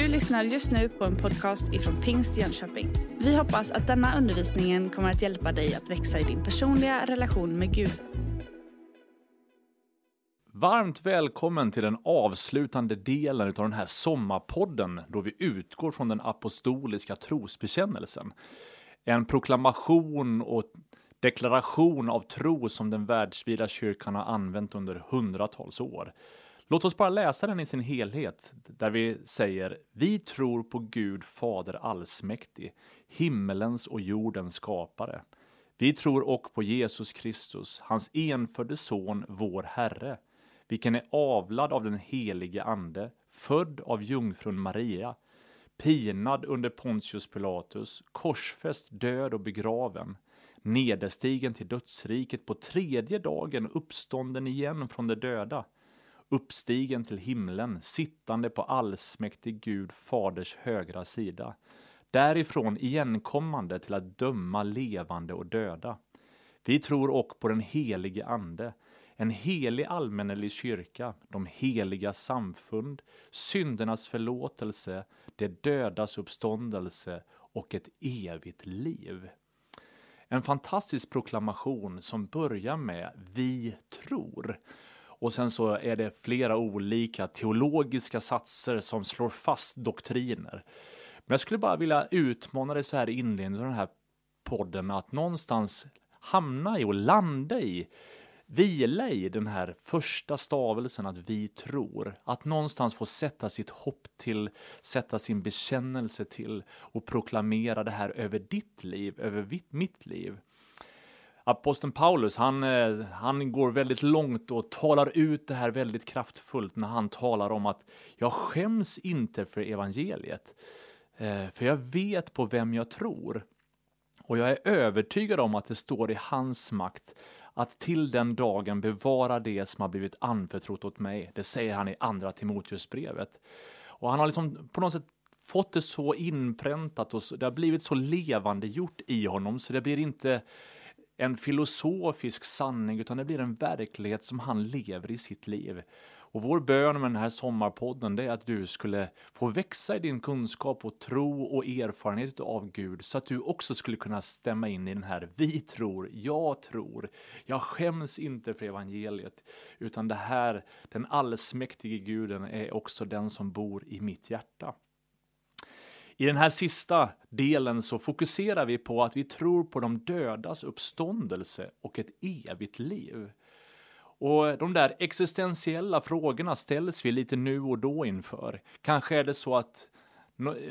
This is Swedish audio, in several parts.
Du lyssnar just nu på en podcast ifrån Pingst Jönköping. Vi hoppas att denna undervisning kommer att hjälpa dig att växa i din personliga relation med Gud. Varmt välkommen till den avslutande delen av den här sommarpodden då vi utgår från den apostoliska trosbekännelsen. En proklamation och deklaration av tro som den världsvida kyrkan har använt under hundratals år. Låt oss bara läsa den i sin helhet, där vi säger Vi tror på Gud Fader allsmäktig, himmelens och jordens skapare. Vi tror också på Jesus Kristus, hans enfödde son, vår Herre, vilken är avlad av den helige Ande, född av jungfrun Maria, pinad under Pontius Pilatus, korsfäst, död och begraven, nederstigen till dödsriket på tredje dagen uppstånden igen från de döda, uppstigen till himlen, sittande på allsmäktig Gud faders högra sida, därifrån igenkommande till att döma levande och döda. Vi tror också på den helige Ande, en helig allmännelig kyrka, de heliga samfund, syndernas förlåtelse, det dödas uppståndelse och ett evigt liv. En fantastisk proklamation som börjar med Vi tror. Och sen så är det flera olika teologiska satser som slår fast doktriner. Men jag skulle bara vilja utmana dig så här i inledningen av den här podden att någonstans hamna i och landa i vila i den här första stavelsen att vi tror. Att någonstans få sätta sitt hopp till, sätta sin bekännelse till och proklamera det här över ditt liv, över mitt liv. Aposteln Paulus, han, eh, han går väldigt långt och talar ut det här väldigt kraftfullt när han talar om att jag skäms inte för evangeliet, eh, för jag vet på vem jag tror. Och jag är övertygad om att det står i hans makt att till den dagen bevara det som har blivit anförtrott åt mig. Det säger han i andra Timoteusbrevet. Och han har liksom på något sätt fått det så inpräntat och det har blivit så levande gjort i honom så det blir inte en filosofisk sanning, utan det blir en verklighet som han lever i sitt liv. Och vår bön med den här sommarpodden det är att du skulle få växa i din kunskap och tro och erfarenhet av Gud så att du också skulle kunna stämma in i den här vi tror, jag tror, jag skäms inte för evangeliet utan det här, den allsmäktige guden är också den som bor i mitt hjärta. I den här sista delen så fokuserar vi på att vi tror på de dödas uppståndelse och ett evigt liv. Och de där existentiella frågorna ställs vi lite nu och då inför. Kanske är det så att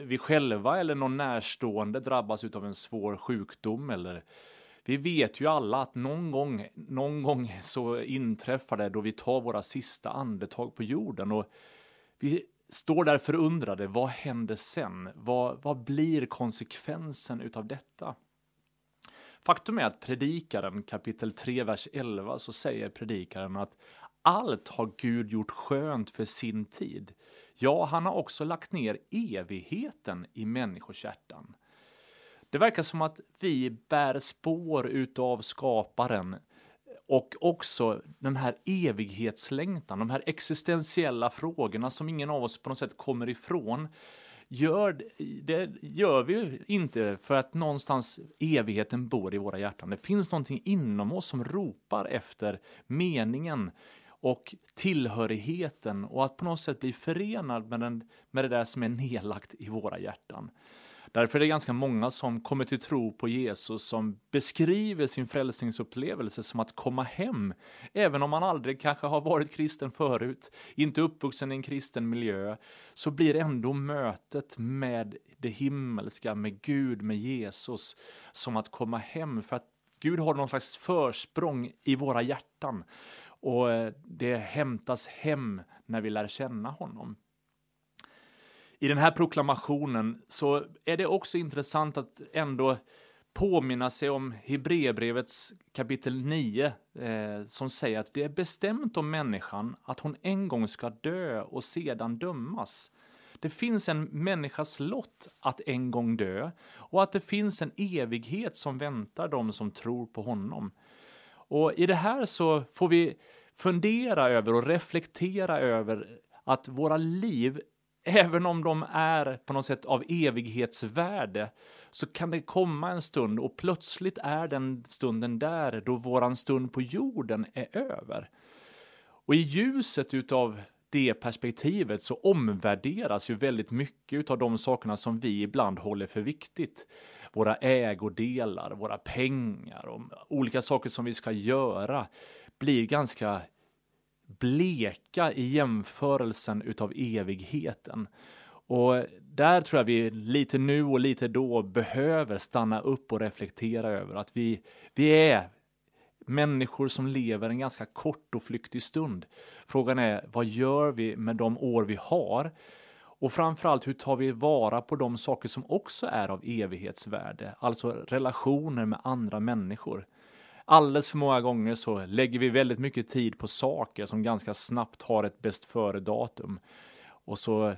vi själva eller någon närstående drabbas av en svår sjukdom eller vi vet ju alla att någon gång, någon gång så inträffar det då vi tar våra sista andetag på jorden och vi står där förundrade. Vad händer sen? Vad, vad blir konsekvensen utav detta? Faktum är att predikaren kapitel 3, vers 11 så säger predikaren att allt har Gud gjort skönt för sin tid. Ja, han har också lagt ner evigheten i människors hjärtan. Det verkar som att vi bär spår utav skaparen och också den här evighetslängtan, de här existentiella frågorna som ingen av oss på något sätt kommer ifrån. Gör, det gör vi ju inte för att någonstans evigheten bor i våra hjärtan. Det finns någonting inom oss som ropar efter meningen och tillhörigheten och att på något sätt bli förenad med, den, med det där som är nedlagt i våra hjärtan. Därför är det ganska många som kommer till tro på Jesus som beskriver sin frälsningsupplevelse som att komma hem, även om man aldrig kanske har varit kristen förut, inte uppvuxen i en kristen miljö, så blir ändå mötet med det himmelska, med Gud, med Jesus, som att komma hem, för att Gud har någon slags försprång i våra hjärtan och eh, det hämtas hem när vi lär känna honom. I den här proklamationen så är det också intressant att ändå påminna sig om Hebreerbrevets kapitel 9 eh, som säger att det är bestämt om människan att hon en gång ska dö och sedan dömas. Det finns en människas lott att en gång dö och att det finns en evighet som väntar dem som tror på honom. Och i det här så får vi fundera över och reflektera över att våra liv även om de är på något sätt av evighetsvärde, så kan det komma en stund och plötsligt är den stunden där då våran stund på jorden är över. Och i ljuset utav det perspektivet så omvärderas ju väldigt mycket av de sakerna som vi ibland håller för viktigt. Våra ägodelar, våra pengar och olika saker som vi ska göra blir ganska bleka i jämförelsen utav evigheten. Och där tror jag vi lite nu och lite då behöver stanna upp och reflektera över att vi, vi är människor som lever en ganska kort och flyktig stund. Frågan är vad gör vi med de år vi har? Och framförallt hur tar vi vara på de saker som också är av evighetsvärde, alltså relationer med andra människor. Alldeles för många gånger så lägger vi väldigt mycket tid på saker som ganska snabbt har ett bäst före-datum. Och så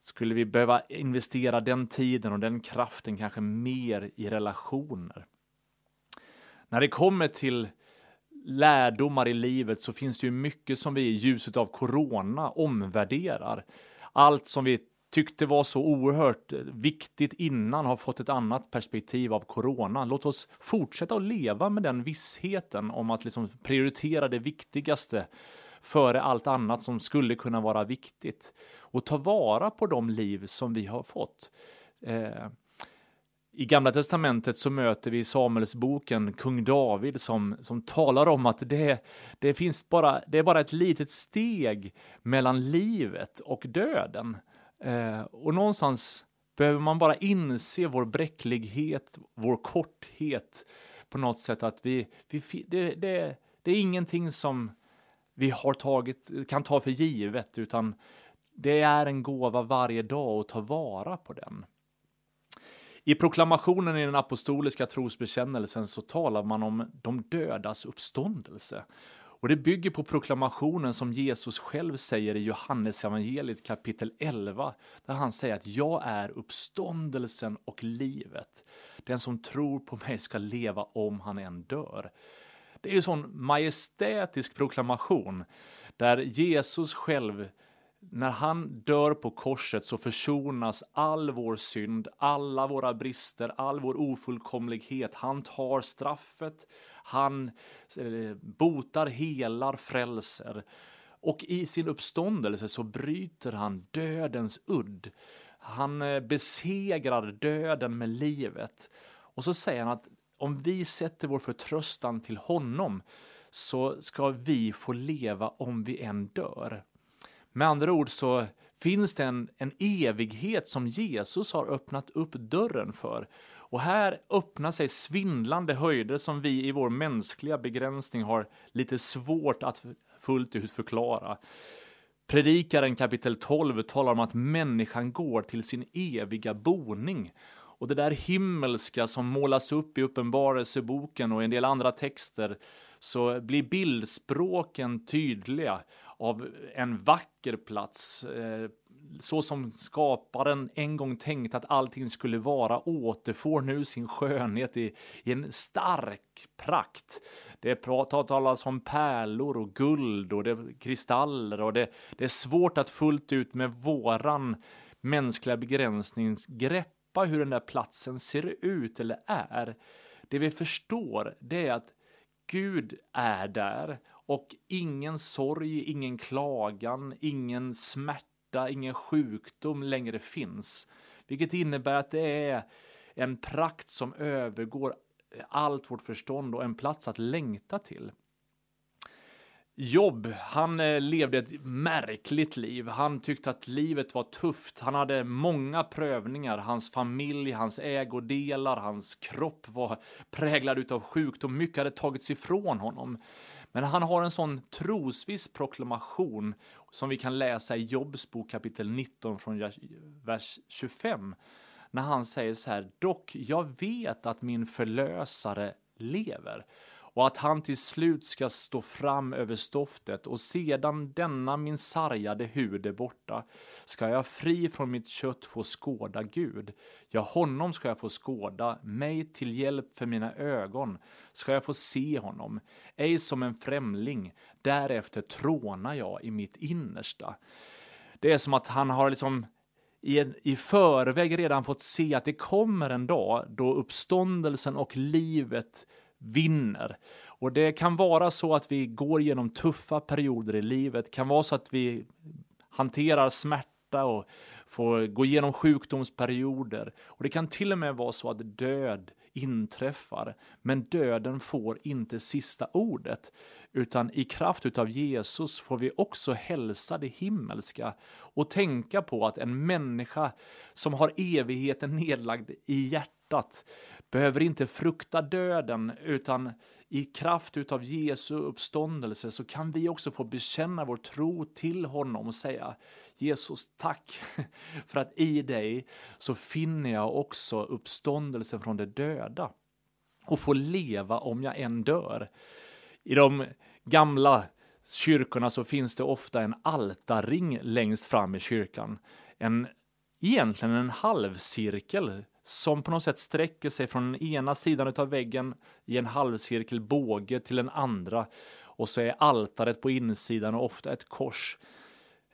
skulle vi behöva investera den tiden och den kraften kanske mer i relationer. När det kommer till lärdomar i livet så finns det ju mycket som vi i ljuset av corona omvärderar. Allt som vi tyckte var så oerhört viktigt innan har fått ett annat perspektiv av corona. Låt oss fortsätta att leva med den vissheten om att liksom prioritera det viktigaste före allt annat som skulle kunna vara viktigt och ta vara på de liv som vi har fått. Eh, i Gamla Testamentet så möter vi i Samuelsboken kung David som, som talar om att det, det finns bara, det är bara ett litet steg mellan livet och döden. Eh, och någonstans behöver man bara inse vår bräcklighet, vår korthet på något sätt att vi, vi det, det, det är ingenting som vi har tagit, kan ta för givet, utan det är en gåva varje dag att ta vara på den. I proklamationen i den apostoliska trosbekännelsen så talar man om de dödas uppståndelse. Och det bygger på proklamationen som Jesus själv säger i Johannes evangeliet kapitel 11, där han säger att jag är uppståndelsen och livet. Den som tror på mig ska leva om han än dör. Det är en sån majestätisk proklamation där Jesus själv när han dör på korset så försonas all vår synd, alla våra brister, all vår ofullkomlighet. Han tar straffet, han eh, botar, helar, frälser. Och i sin uppståndelse så bryter han dödens udd. Han eh, besegrar döden med livet. Och så säger han att om vi sätter vår förtröstan till honom så ska vi få leva om vi än dör. Med andra ord så finns det en, en evighet som Jesus har öppnat upp dörren för. Och här öppnar sig svindlande höjder som vi i vår mänskliga begränsning har lite svårt att fullt ut förklara. Predikaren kapitel 12 talar om att människan går till sin eviga boning. Och det där himmelska som målas upp i Uppenbarelseboken och en del andra texter så blir bildspråken tydliga av en vacker plats. Eh, så som skaparen en gång tänkte att allting skulle vara återfår nu sin skönhet i, i en stark prakt. Det talas om pärlor och guld och det, kristaller och det, det är svårt att fullt ut med våran mänskliga begränsning greppa hur den där platsen ser ut eller är. Det vi förstår det är att Gud är där och ingen sorg, ingen klagan, ingen smärta, ingen sjukdom längre finns. Vilket innebär att det är en prakt som övergår allt vårt förstånd och en plats att längta till. Jobb, han eh, levde ett märkligt liv. Han tyckte att livet var tufft. Han hade många prövningar. Hans familj, hans ägodelar, hans kropp var präglad av sjukdom. Mycket hade tagits ifrån honom. Men han har en sån trosviss proklamation som vi kan läsa i Jobs bok kapitel 19 från vers 25. När han säger så här, dock jag vet att min förlösare lever och att han till slut ska stå fram över stoftet och sedan denna min sargade hud är borta ska jag fri från mitt kött få skåda Gud. Ja, honom ska jag få skåda, mig till hjälp för mina ögon ska jag få se honom, ej som en främling, därefter trånar jag i mitt innersta. Det är som att han har liksom i, en, i förväg redan fått se att det kommer en dag då uppståndelsen och livet vinner. Och det kan vara så att vi går genom tuffa perioder i livet, kan vara så att vi hanterar smärta och får gå igenom sjukdomsperioder. Och det kan till och med vara så att död inträffar. Men döden får inte sista ordet, utan i kraft utav Jesus får vi också hälsa det himmelska och tänka på att en människa som har evigheten nedlagd i hjärtat hjärtat behöver inte frukta döden, utan i kraft utav Jesu uppståndelse så kan vi också få bekänna vår tro till honom och säga Jesus, tack för att i dig så finner jag också uppståndelsen från de döda och får leva om jag än dör. I de gamla kyrkorna så finns det ofta en altarring längst fram i kyrkan. En, egentligen en halvcirkel som på något sätt sträcker sig från den ena sidan av väggen i en halvcirkel båge till den andra. Och så är altaret på insidan och ofta ett kors.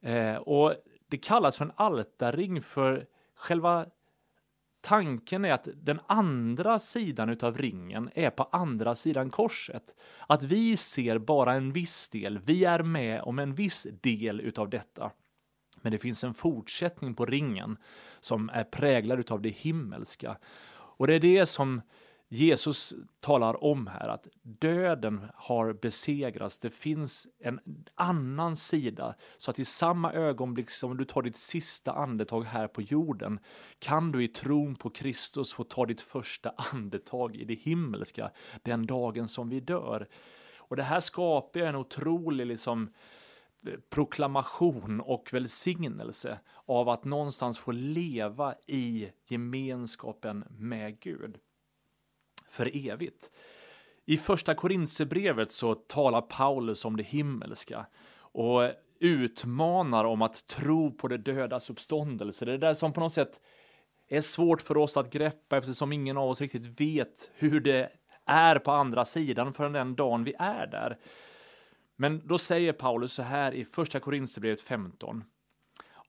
Eh, och det kallas för en altarring för själva tanken är att den andra sidan utav ringen är på andra sidan korset. Att vi ser bara en viss del, vi är med om en viss del utav detta. Men det finns en fortsättning på ringen som är präglad utav det himmelska. Och det är det som Jesus talar om här, att döden har besegrats. Det finns en annan sida, så att i samma ögonblick som du tar ditt sista andetag här på jorden kan du i tron på Kristus få ta ditt första andetag i det himmelska den dagen som vi dör. Och det här skapar en otrolig liksom, proklamation och välsignelse av att någonstans få leva i gemenskapen med Gud för evigt. I första Korintierbrevet så talar Paulus om det himmelska och utmanar om att tro på det dödas uppståndelse. Det är det som på något sätt är svårt för oss att greppa eftersom ingen av oss riktigt vet hur det är på andra sidan förrän den dagen vi är där. Men då säger Paulus så här i första Korinthierbrevet 15.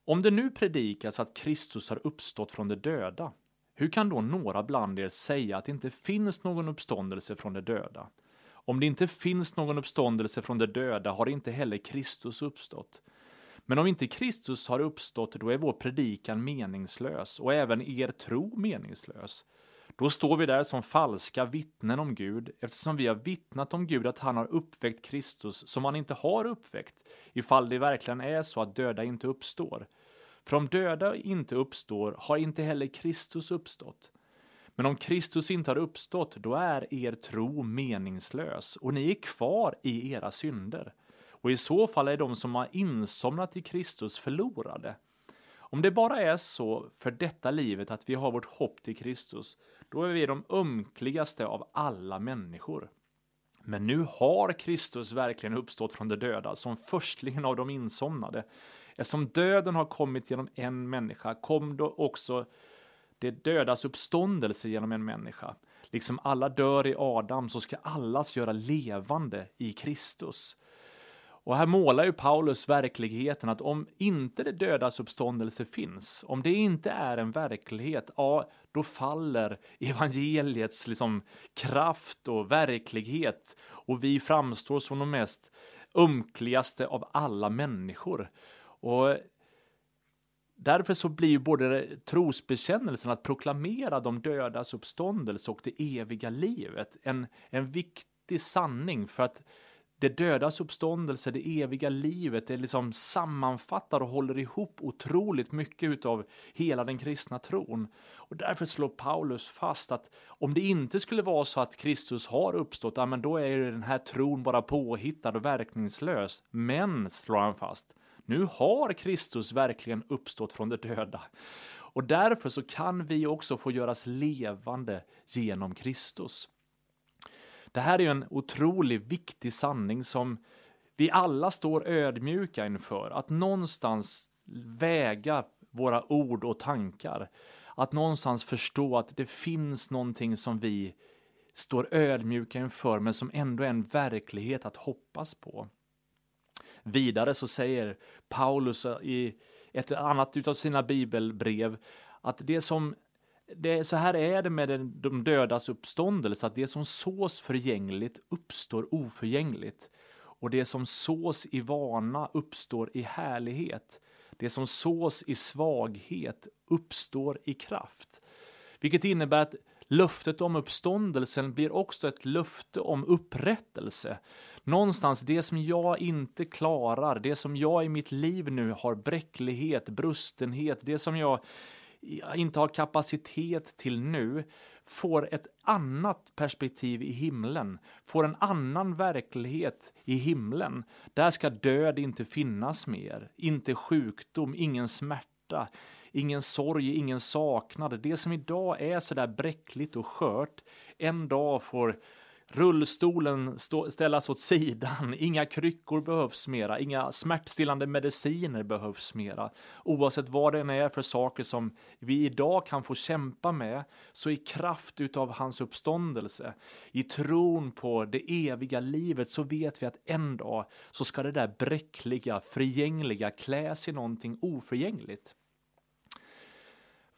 Om det nu predikas att Kristus har uppstått från de döda, hur kan då några bland er säga att det inte finns någon uppståndelse från de döda? Om det inte finns någon uppståndelse från de döda har inte heller Kristus uppstått. Men om inte Kristus har uppstått, då är vår predikan meningslös och även er tro meningslös. Då står vi där som falska vittnen om Gud, eftersom vi har vittnat om Gud att han har uppväckt Kristus som han inte har uppväckt, ifall det verkligen är så att döda inte uppstår. För om döda inte uppstår har inte heller Kristus uppstått. Men om Kristus inte har uppstått, då är er tro meningslös och ni är kvar i era synder. Och i så fall är de som har insomnat i Kristus förlorade. Om det bara är så för detta livet att vi har vårt hopp till Kristus, då är vi de ömkligaste av alla människor. Men nu har Kristus verkligen uppstått från de döda som förstlingen av de insomnade. Eftersom döden har kommit genom en människa kom då också det dödas uppståndelse genom en människa. Liksom alla dör i Adam så ska allas göra levande i Kristus. Och här målar ju Paulus verkligheten att om inte det dödas uppståndelse finns, om det inte är en verklighet, ja, då faller evangeliets liksom kraft och verklighet och vi framstår som de mest ömkligaste av alla människor. Och Därför så blir både trosbekännelsen, att proklamera de dödas uppståndelse och det eviga livet, en, en viktig sanning för att det dödas uppståndelse, det eviga livet, det liksom sammanfattar och håller ihop otroligt mycket av hela den kristna tron. Och därför slår Paulus fast att om det inte skulle vara så att Kristus har uppstått, ja, men då är ju den här tron bara påhittad och verkningslös. Men, slår han fast, nu har Kristus verkligen uppstått från de döda. Och därför så kan vi också få göras levande genom Kristus. Det här är ju en otroligt viktig sanning som vi alla står ödmjuka inför. Att någonstans väga våra ord och tankar. Att någonstans förstå att det finns någonting som vi står ödmjuka inför men som ändå är en verklighet att hoppas på. Vidare så säger Paulus i, ett annat utav sina bibelbrev, att det som det, så här är det med de dödas uppståndelse, att det som sås förgängligt uppstår oförgängligt. Och det som sås i vana uppstår i härlighet. Det som sås i svaghet uppstår i kraft. Vilket innebär att löftet om uppståndelsen blir också ett löfte om upprättelse. Någonstans det som jag inte klarar, det som jag i mitt liv nu har bräcklighet, brustenhet, det som jag inte har kapacitet till nu, får ett annat perspektiv i himlen, får en annan verklighet i himlen. Där ska död inte finnas mer, inte sjukdom, ingen smärta, ingen sorg, ingen saknad. Det som idag är så där bräckligt och skört, en dag får Rullstolen stå, ställas åt sidan, inga kryckor behövs mera, inga smärtstillande mediciner behövs mera. Oavsett vad det än är för saker som vi idag kan få kämpa med, så i kraft utav hans uppståndelse, i tron på det eviga livet, så vet vi att en dag så ska det där bräckliga, förgängliga kläs i någonting oförgängligt.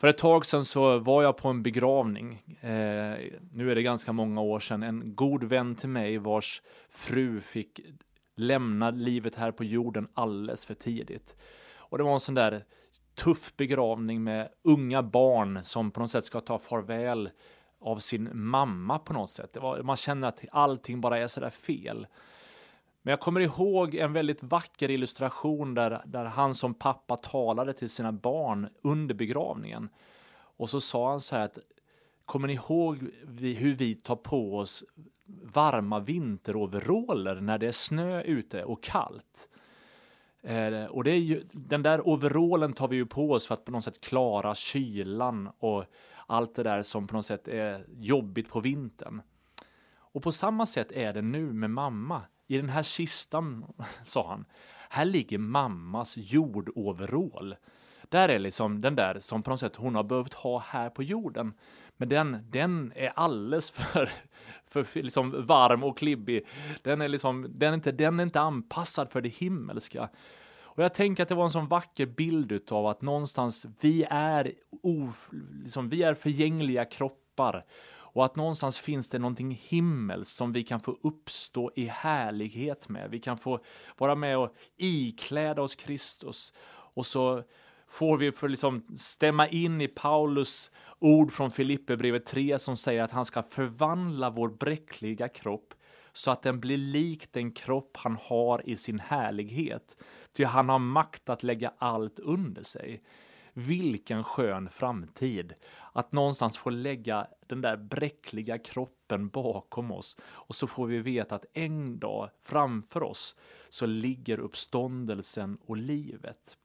För ett tag sedan så var jag på en begravning. Eh, nu är det ganska många år sedan. En god vän till mig vars fru fick lämna livet här på jorden alldeles för tidigt. Och det var en sån där tuff begravning med unga barn som på något sätt ska ta farväl av sin mamma på något sätt. Var, man känner att allting bara är sådär fel. Men jag kommer ihåg en väldigt vacker illustration där, där han som pappa talade till sina barn under begravningen. Och så sa han så här att Kommer ni ihåg vi, hur vi tar på oss varma vinteroveraller när det är snö ute och kallt? Eh, och det är ju, den där overallen tar vi ju på oss för att på något sätt klara kylan och allt det där som på något sätt är jobbigt på vintern. Och på samma sätt är det nu med mamma. I den här kistan, sa han, här ligger mammas jordoverall. Där är liksom den där som på något sätt hon har behövt ha här på jorden. Men den, den är alldeles för, för liksom varm och klibbig. Den är, liksom, den, är inte, den är inte anpassad för det himmelska. Och jag tänker att det var en sån vacker bild av att någonstans vi är, of, liksom, vi är förgängliga kroppar och att någonstans finns det någonting himmelskt som vi kan få uppstå i härlighet med. Vi kan få vara med och ikläda oss Kristus. Och så får vi för liksom stämma in i Paulus ord från Filipperbrevet 3 som säger att han ska förvandla vår bräckliga kropp så att den blir lik den kropp han har i sin härlighet. Ty han har makt att lägga allt under sig. Vilken skön framtid! Att någonstans få lägga den där bräckliga kroppen bakom oss och så får vi veta att en dag framför oss så ligger uppståndelsen och livet.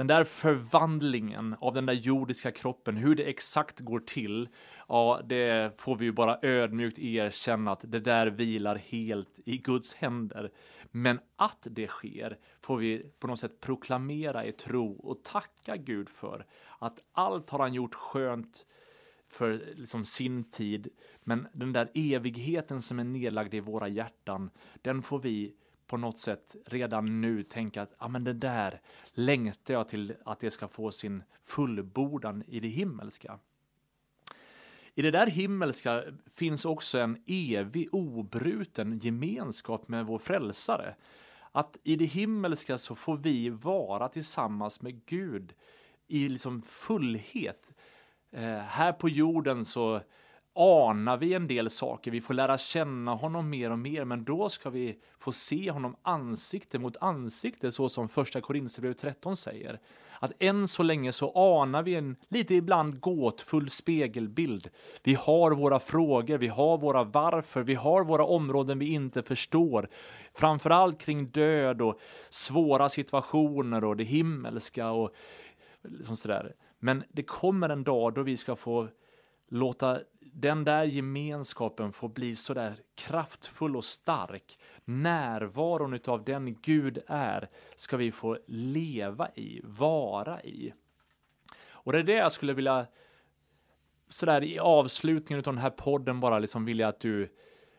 Den där förvandlingen av den där jordiska kroppen, hur det exakt går till, ja, det får vi ju bara ödmjukt erkänna att det där vilar helt i Guds händer. Men att det sker får vi på något sätt proklamera i tro och tacka Gud för. Att allt har han gjort skönt för liksom sin tid, men den där evigheten som är nedlagd i våra hjärtan, den får vi på något sätt redan nu tänka att ah, men det där längtar jag till att det ska få sin fullbordan i det himmelska. I det där himmelska finns också en evig obruten gemenskap med vår frälsare. Att i det himmelska så får vi vara tillsammans med Gud i liksom fullhet. Eh, här på jorden så anar vi en del saker, vi får lära känna honom mer och mer, men då ska vi få se honom ansikte mot ansikte, så som första Korinthierbrevet 13 säger. Att än så länge så anar vi en lite ibland gåtfull spegelbild. Vi har våra frågor, vi har våra varför, vi har våra områden vi inte förstår. Framförallt kring död och svåra situationer och det himmelska och liksom sådär. Men det kommer en dag då vi ska få låta den där gemenskapen får bli så där kraftfull och stark. Närvaron utav den Gud är ska vi få leva i, vara i. Och det är det jag skulle vilja sådär i avslutningen av den här podden bara liksom vilja att du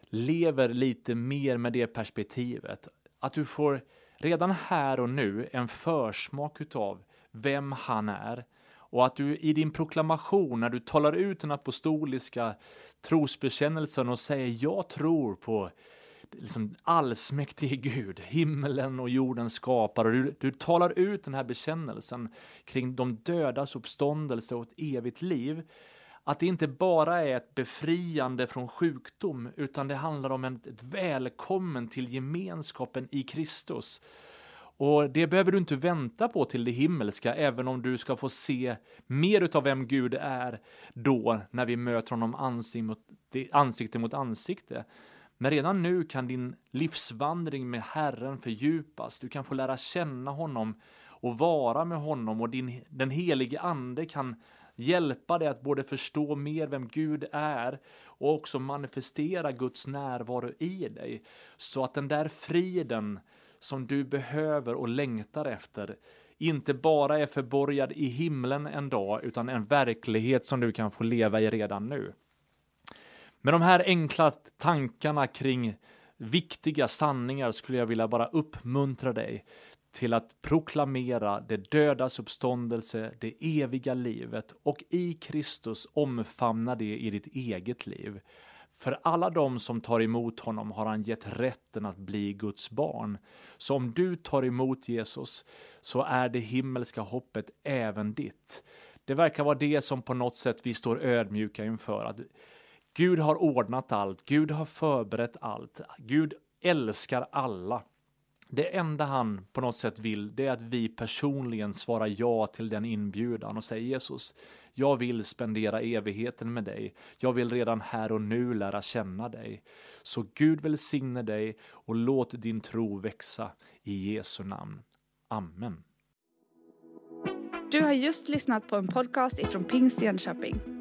lever lite mer med det perspektivet. att du får redan här och nu en försmak utav vem han är och att du i din proklamation, när du talar ut den apostoliska trosbekännelsen och säger jag tror på liksom allsmäktige Gud, himmelen och jorden skapare. Och du, du talar ut den här bekännelsen kring de dödas uppståndelse och ett evigt liv. Att det inte bara är ett befriande från sjukdom, utan det handlar om ett, ett välkommen till gemenskapen i Kristus. Och det behöver du inte vänta på till det himmelska, även om du ska få se mer utav vem Gud är då, när vi möter honom ansikte mot, ansikte mot ansikte. Men redan nu kan din livsvandring med Herren fördjupas. Du kan få lära känna honom och vara med honom och din, den helige ande kan hjälpa dig att både förstå mer vem Gud är och också manifestera Guds närvaro i dig. Så att den där friden som du behöver och längtar efter inte bara är förborgad i himlen en dag utan en verklighet som du kan få leva i redan nu. Med de här enkla tankarna kring viktiga sanningar skulle jag vilja bara uppmuntra dig till att proklamera det dödas uppståndelse, det eviga livet och i Kristus omfamna det i ditt eget liv. För alla de som tar emot honom har han gett rätten att bli Guds barn. Så om du tar emot Jesus så är det himmelska hoppet även ditt. Det verkar vara det som på något sätt vi står ödmjuka inför. Att Gud har ordnat allt, Gud har förberett allt, Gud älskar alla. Det enda han på något sätt vill, det är att vi personligen svarar ja till den inbjudan och säger Jesus, jag vill spendera evigheten med dig. Jag vill redan här och nu lära känna dig. Så Gud välsigne dig och låt din tro växa i Jesu namn. Amen. Du har just lyssnat på en podcast ifrån Pingst Jönköping.